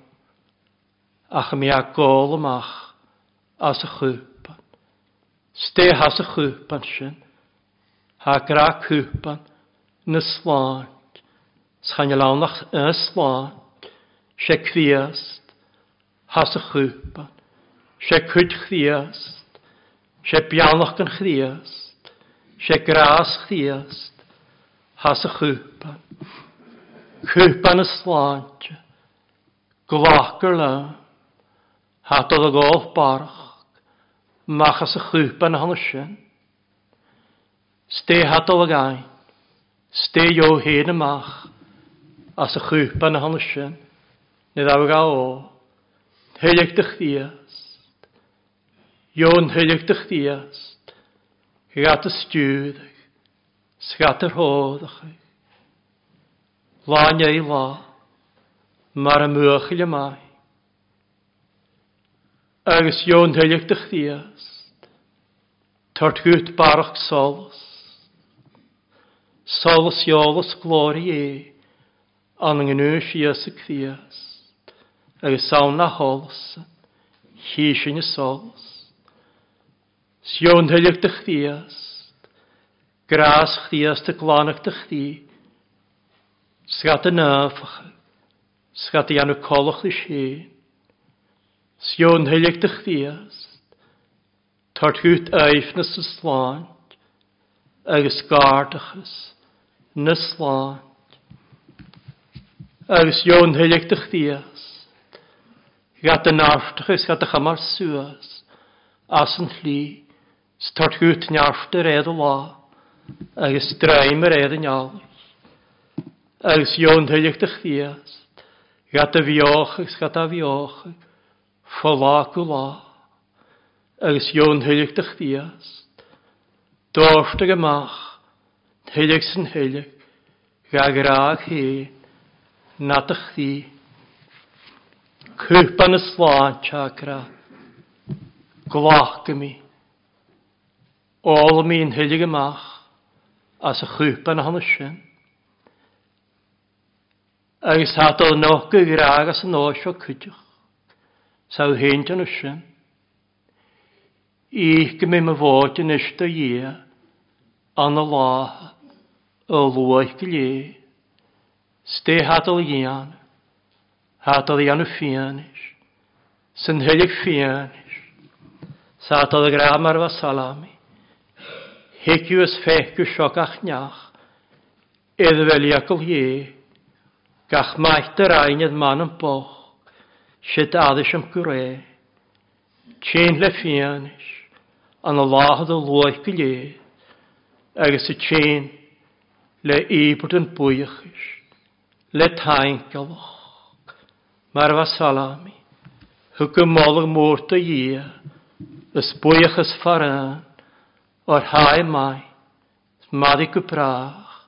ach mi a gol ymach as y chwpan. Ste has y chwpan sy'n a gra cwpan na slan. Schain lawnach yn slan. Se criast. Has y chwpan. Se cwyd chriast. Se bianach gan chriast. Se gras chriast. Has y chwpan. Chwpan y slant. Glachgar le. Hatodd y golf barch. Machas y chwpan hon y Ste hadal ag ai. Ste jo hen amach. As y chwpa na hon ysyn. Nid awg a o. Helig dych ddiast. Jo'n helig dych ddiast. Gat y stiwddych. Sgat yr hoddych. Lan ei la. Mar y mwych mai. Agus jo'n helig dych ddiast. Tart barach solos. Solus iolus glorie, an yng nŵs i ys y cfias, ag y sawn na holus, chys yn y solus. Sion hyllig dy chdias, gras chdias dy glanach dy chdi, sgat y nafach, sgat y anu colwch dy sien. Sion hyllig dy chdias, tartgwyt eifnus y slant, ag ysgardachus, ag ysgardachus, na sláin. Agus Jon heileachtach días. Gat an áftachas gat a chamar suas. As an hlí, start gút neaftar réad a lá, agus draim a réad a neal. Agus Jon heileachtach días. Gat a bhiochas gat a bhiochas. Folá go lá. Agus Jon heileachtach días. Dófta go mach. Heilig sy'n heilig. Gagraag hi. Nadach di. Cwpan y slân chakra. Glach mi. Ôl mi yn heilig ymach. As y cwpan hon ysyn. Agus hadol noch gygraag as y nos o cwtioch. Sawl hyn dyn ysyn. Ich gymryd my fod yn ysdo ie. An y laha lwaith gilé. Ste hadal ian, hadal ian y fianis, sy'n hylig fianis, sadal y gramar fa salami, heciw ys fechw sioc ach niach, eddfeli ac ol ie, gach maith yr ein edd man yn boch, sydd addys am gwre, tîn le fianis, an y lahad o lwaith gilé, agos y tîn le íbert yn bwyachis, le taingalwch, mar fa salami, hwg y molwg mwrt y ia, ys bwyach ys faran, o'r hae mai, smaddi gybrach,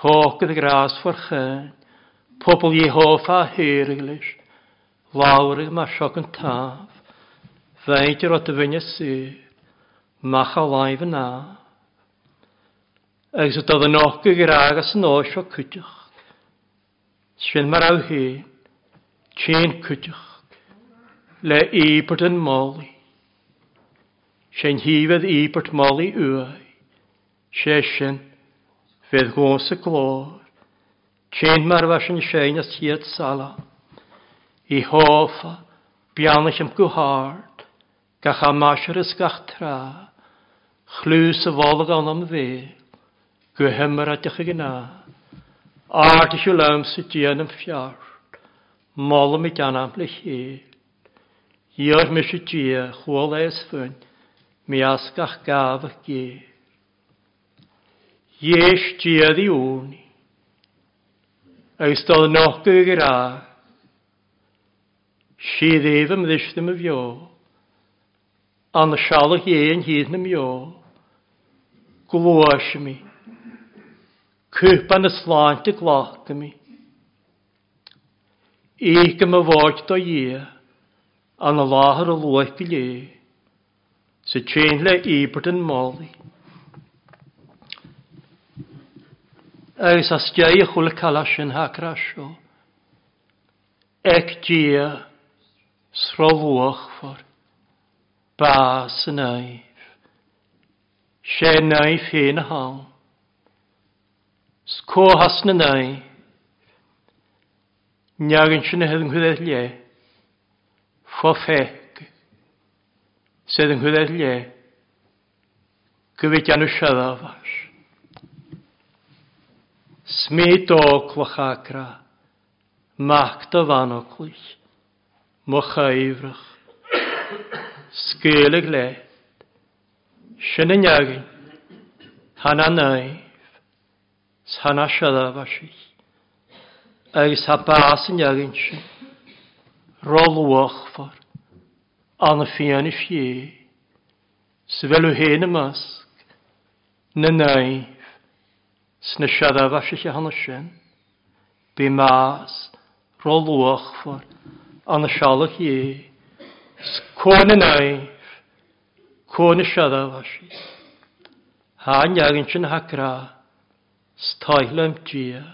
rhoch gyda gras fforchyn, pobl Jehofa hyriglis, lawrig mae sioc yn taf, feidr o dyfynia syr, mach a laif yn af, agus a doedd yn ogi gyr agas yn oes o cydych. Sfyn mae'r aw hyn, tîn cydych, le ibert yn moli. Sy'n hifedd ibert moli ywy, sesyn, fydd gos y glor, tîn mae'r fasyn sy'n ysiad sala, i hofa, bianach am gwhard, gach amasher ys gach tra, chlws y folag anam fydd, Gwhymradach ag yna. Ardych yw lawm sy'n dyn yn ffiar. Mol mi dan am i chi. Ior mi sy'n dyn chwol eis ffyn. Mi asgach gaf ag gi. Iesh dyn i ŵni. Eis dod noch gyg i'r a. Si ddif ym ddysg ddim y fio. Anna sialach ie'n hyd ym fio. Glwys mi. Glwys mi. Cwpan y slant y glach mi. Eich am y fod da ie, an y lahar y lwech gile, sy'n tîn le ebert yn moli. Agus as diau y chwl calas yn hagra sio, ec dia srolwch ffwr, bas y naif, se naif hyn y hawn, Skóhas na nai. Neagan sin hedd yn hwyddaeth lle. Fo ffeg. Sedd yn hwyddaeth lle. Gyfyd gan y siadafas. Smid o clwch agra. Mac dy fan o clwch. Mocha ifrach. Sgelig le. Sin yn neagan. Hana nai sanasiadafasig, agus ha básin agin sin, rolwach far, an fian i fie, svelw hen y masg, na naif, snasiadafasig a hana sin, be mas, rolwach far, an sialach ie, sgwna naif, cwna siadafasig, ha agin sin hacra, stailem dia.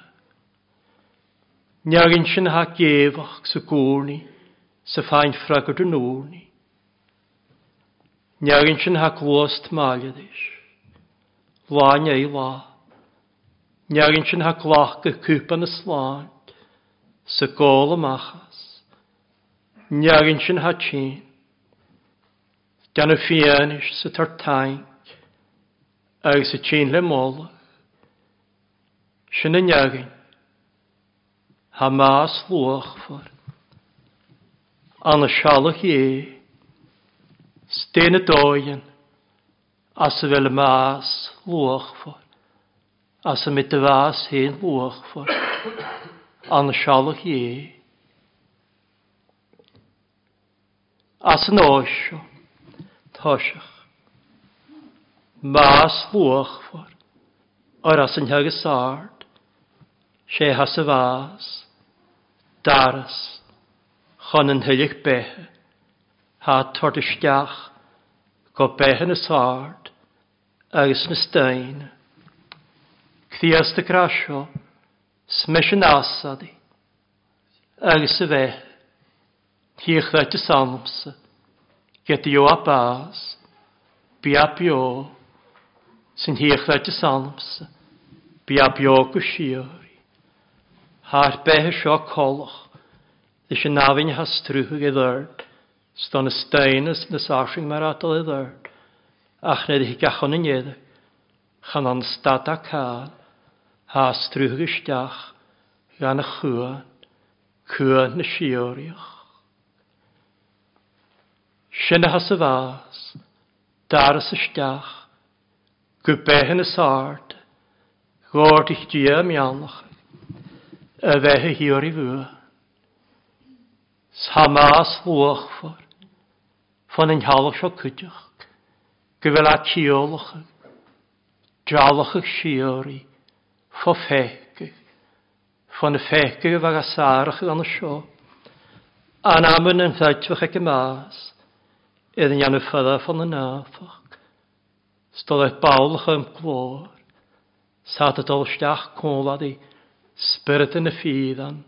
Neagin sin ha gefach sa górni sa fain fragad yn órni. Neagin sin ha glost maliadis. Láin ei lá. Neagin sin ha glach a cwpan y sláin sa gól amachas. Neagin sin ha tîn. Gan y fianis sa tartaink ag sa tîn le molag. Sin yn iagin. Ha maas lwach ffwr. An y e sialach ie. Stein y doian. As y e fel maas lwach ffwr. As y e mit y faas hen lwach ffwr. An y sialach ie. As yn oesio. Tosiach. Maas lwach ffwr. O'r as yn hagysar sé has a bhás, daras, chun an thuigh bethe, há tortisteach go bethe na sáard agus na stein. Cthías de crasio, smes an ásadí, agus a bheith, tíoch leit a samsa, get i o a bás, bí a bio, sin tíoch leit a samsa, bí a bio go Har behe seo cólach is sin náhain has trútha i dhirt, Stan na steinas na sáing mar atal i dhirt, ach na hi gachan in éidir, chan an stad a cá, hás trútha isteach gan na chuan, chuan na siúíoch. Sinna has a bhás, daras steach go bethe na sáart, gáirtich dia meannach y bheithe hior i bhua. Samás luach for, fan yn halach o cydioch, gyfel a tiolach, jalach ych siori, fo fecig, fan y fecig ag asarach gan y sio, a'n amyn yn ddadfach ag y mas, iddyn ni'n ffydda fan y nafach, stolach e bawlach am glor, sa dy dolsteach cwnlad i, Spirit yn y ffydd an,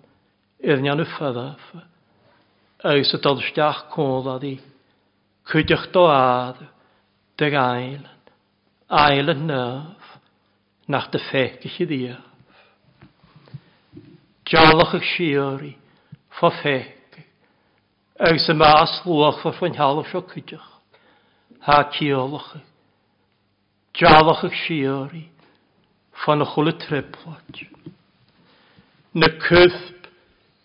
irnian y ffyddaf, agos y dolstiach cwld addi, cwydych do ad, dy gael, ail yn nef, nach dy ffec i chi ddiaf. Jalach ag siori, fo ffec, agos y mas lwach fo ffyn halwch o cwydych, ha ciolach ag, Jalach ag siori, fan y chwle na cwthb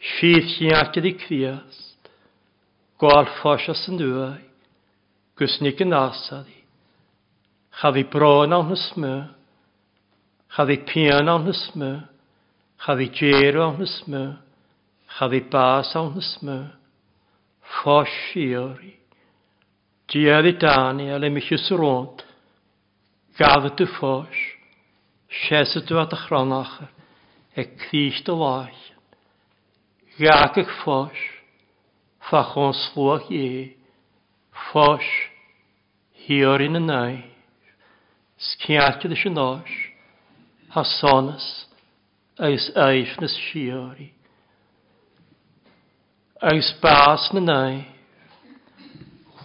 fydd hiargydd i criast, gwael ffosias yn dwy, gwsnig yn asad i, chaddi bron awn hysmy, chaddi pian awn hysmy, chaddi ger awn hysmy, chaddi bas awn hysmy, ffos siori, diad i dani ale mi chysr ond, gadd y ffos, sies y dwi at y e críist a láith. Gaach fós, fa chun slúach é, fós, hiar in a nai, sciatid is an ás, ha sonas, eis eifnas siori. Eis bas na nai,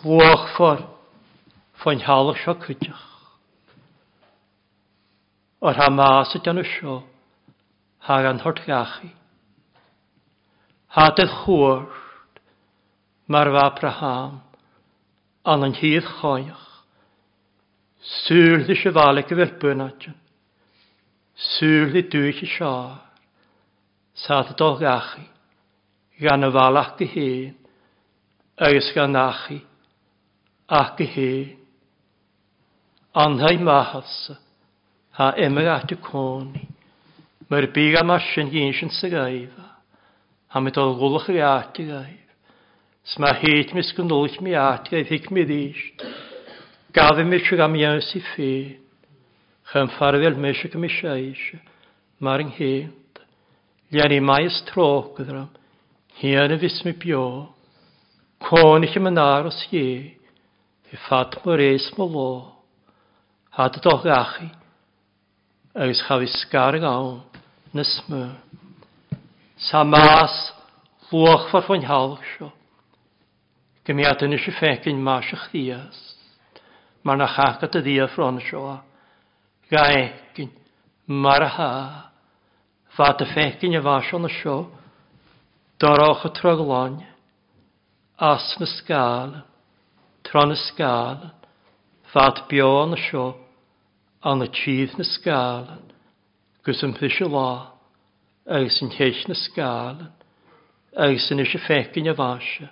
lwach fór, fa'n halach sio cwtach. Ar ha mas ydan o sio, hag an hort gachi. Hat y chwrt mar fa praham an an hydd choiach. Sŵr ddys y faleg y fel bynadjan. Sŵr ddys dwych y siar. Saad y gachi, gan y fal ac y hyn, agos gan achi ac y hyn. Anhau mahas ha emrach dy coni. Mae'r byg am asyn gyn sy'n sy'n gaif. A mi dod gwlwch i ati gaif. Sma hyd mi sgynolch mi at i gaif hic mi ddysg. Gafi mi sy'n am iawn si ffi. Chym ffarfiol mi sy'n gym eisiau Mae'r ynghynt. Lian i mai tro gydram. Hian y fus mi bio. Cwn i chi ymyn aros i. I ffad mw reis mw lo. Had y doch gachi. Agus chafi sgar y gawn na smyr. Sa maas lwch fawr fwy'n halwch sio. Gymiad yn eisiau ffegyn maas ych ddias. Mae na chach at y ddia ffron sio. Gaegyn, mar a ha. Fa dy ffegyn y fas o'n sio. Doroch y troglon. As na sgal. Tron y sgal. Fa dy bion y sio. An y tîdd na sgalen gus yn pwysio lá, agus yn teich na sgalan, agus yn eisiau ffecyn a fasio,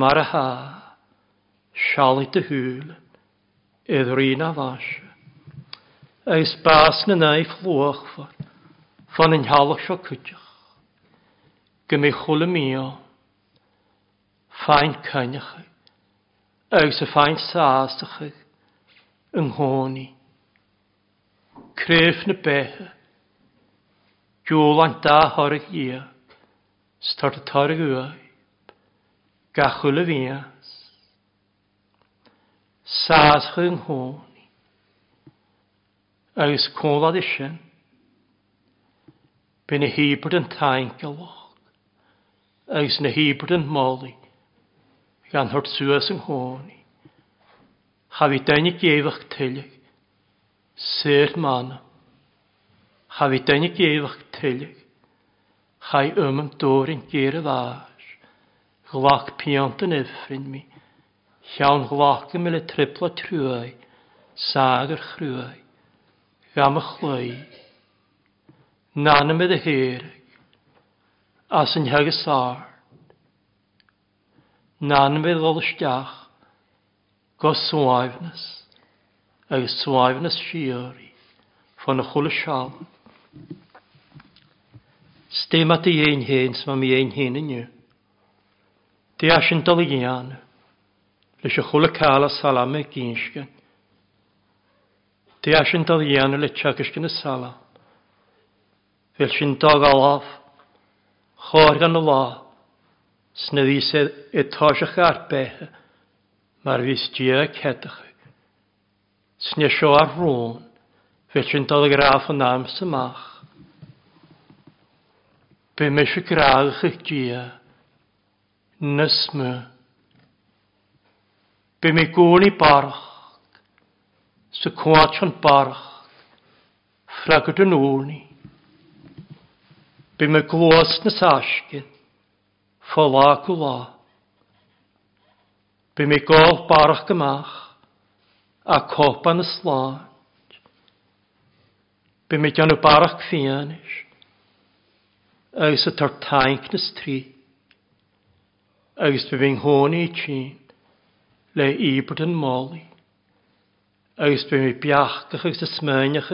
mar a ha, sial i dy hwyl, idd rhan a fasio. Agus bas na na i fflwach ffwr, fan yn halach sio cwtioch. Gymru chwl y mio, ffain cynnych, agus y ffain sastach yng Nghoni. Cref na bethe. Jôl an da horig ia. Start a tarig ua. Gachul a fias. Saas chyng hwn. nghoni. Agus cwnlad isyn. Byn y hybrid yn taen gylwch. Agus na hybrid yn moli. Gan hwrt sŵas yng nghoni. Chafi dyn i gefach tylyg. Sir man. Cha fi dynig gefach tylig. Chai ym yn dŵr yn gyr y far. Glach piant yn yffrin mi. Llawn glach yn mele tripla trwy. Sag yr chrwy. Gam y chlwy. Nan ymwyd y herig. As yn hyg y sar. Nan ymwyd lol ysdiach. Gos swaifnus agus sáimh na siíirí fan na chola seá. Stéma a dhéon héin má mí éon héna nniu. Dé a sin dal gheana leis a chola cála sala me cínsce. Dé a sin dal dhéana le tegus cin na sala. Fel sin dag a láh chóir gan na lá sna bhí e- e sé itáiseach arbethe mar bhís dia cedacha. Sne sio ar rŵn, fe sy'n dal y graf yn am symach. Be me sio graag eich gia, nys me. Be me gwn i barch, sy cwat yn barch, ffragod yn ŵni. Be me glwys na sasgyn, ffola gwla. Be me gol barch gymach, a copa na slá. Be me gan barach fianis, agus a tar taink na strí, agus be fi'n honi tîn, le ibert yn moli, agus be mi biachgach agus a smynach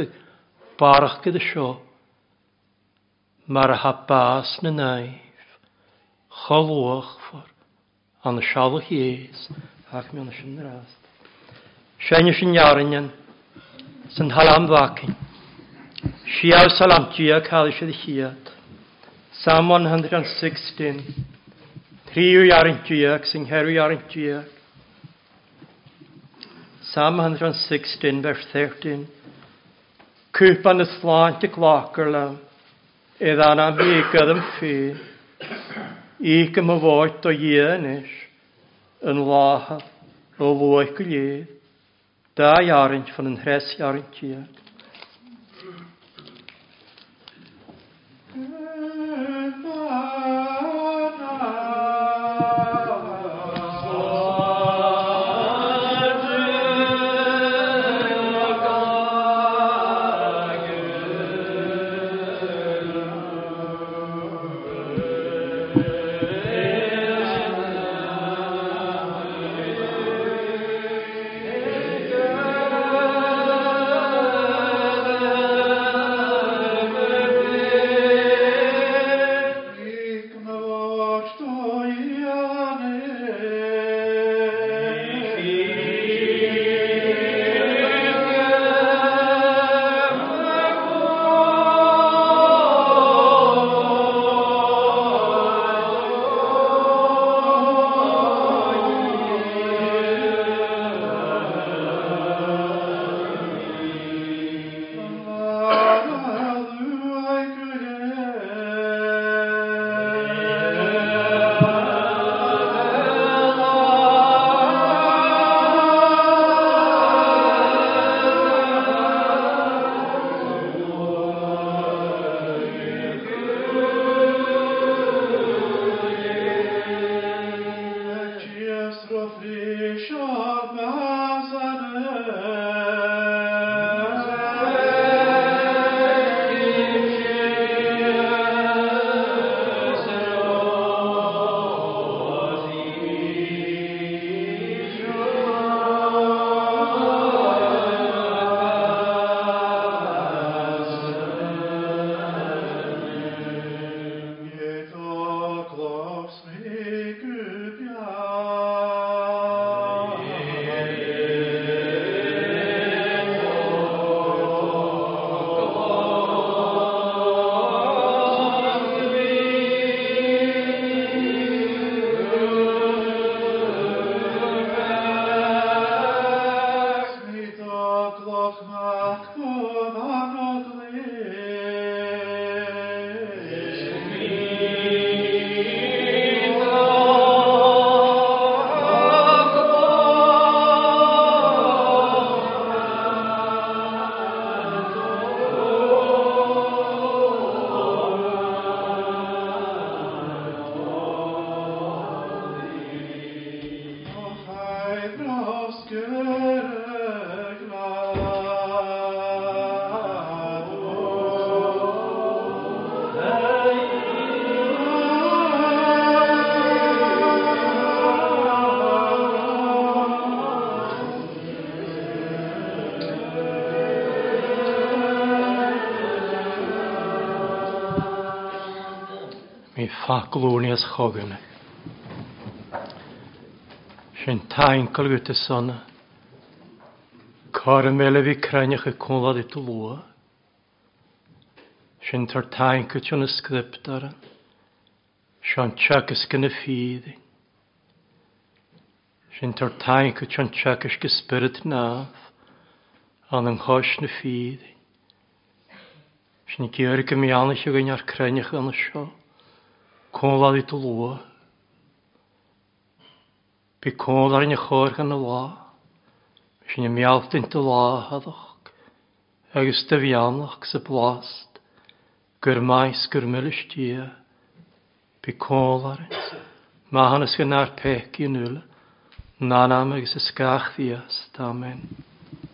barach gyda sio, mar a ha bas na naif, cholwch ffwr, an y sialwch ies, ac mi y sy'n rast. Sjöne sin jarinjen. Sen halam vakin. Shiav salam tia kalishe hiat. Psalm 116. Triu jarin tia sing heru jarin tia. Psalm 116 vers 13. Kupan y slant y glacr lawn. Eddan am bygad yn ffyn. Ik y myfoet o ienis. Yn lahaf o lwyc daar jarentje van een grijs as chogana. Sy'n tain gwyt y son, Cor yn fel fi crenioch y cwnlad i tlwa. Sy'n tar tain gwyt yn y sgript ar yn. Sy'n tiag ysgyn y ffyddi. Sy'n tar tain gwyt yn tiag ysgyn spyrd naf. An yng nghoes na ffyddi. Sy'n gyrgym i anach o gynnar crenioch yn y siol. Cóla i tú lua. Bí cóla in chóir gan na lá. Sin meallt in tú lá hadach. Agus dy fiannach sa blast. Gyr maes gyr mylis dia. Bí cóla in. Mae hanes gan ar pec i nŵl. Nanam agus ysgach ddiast. Amen.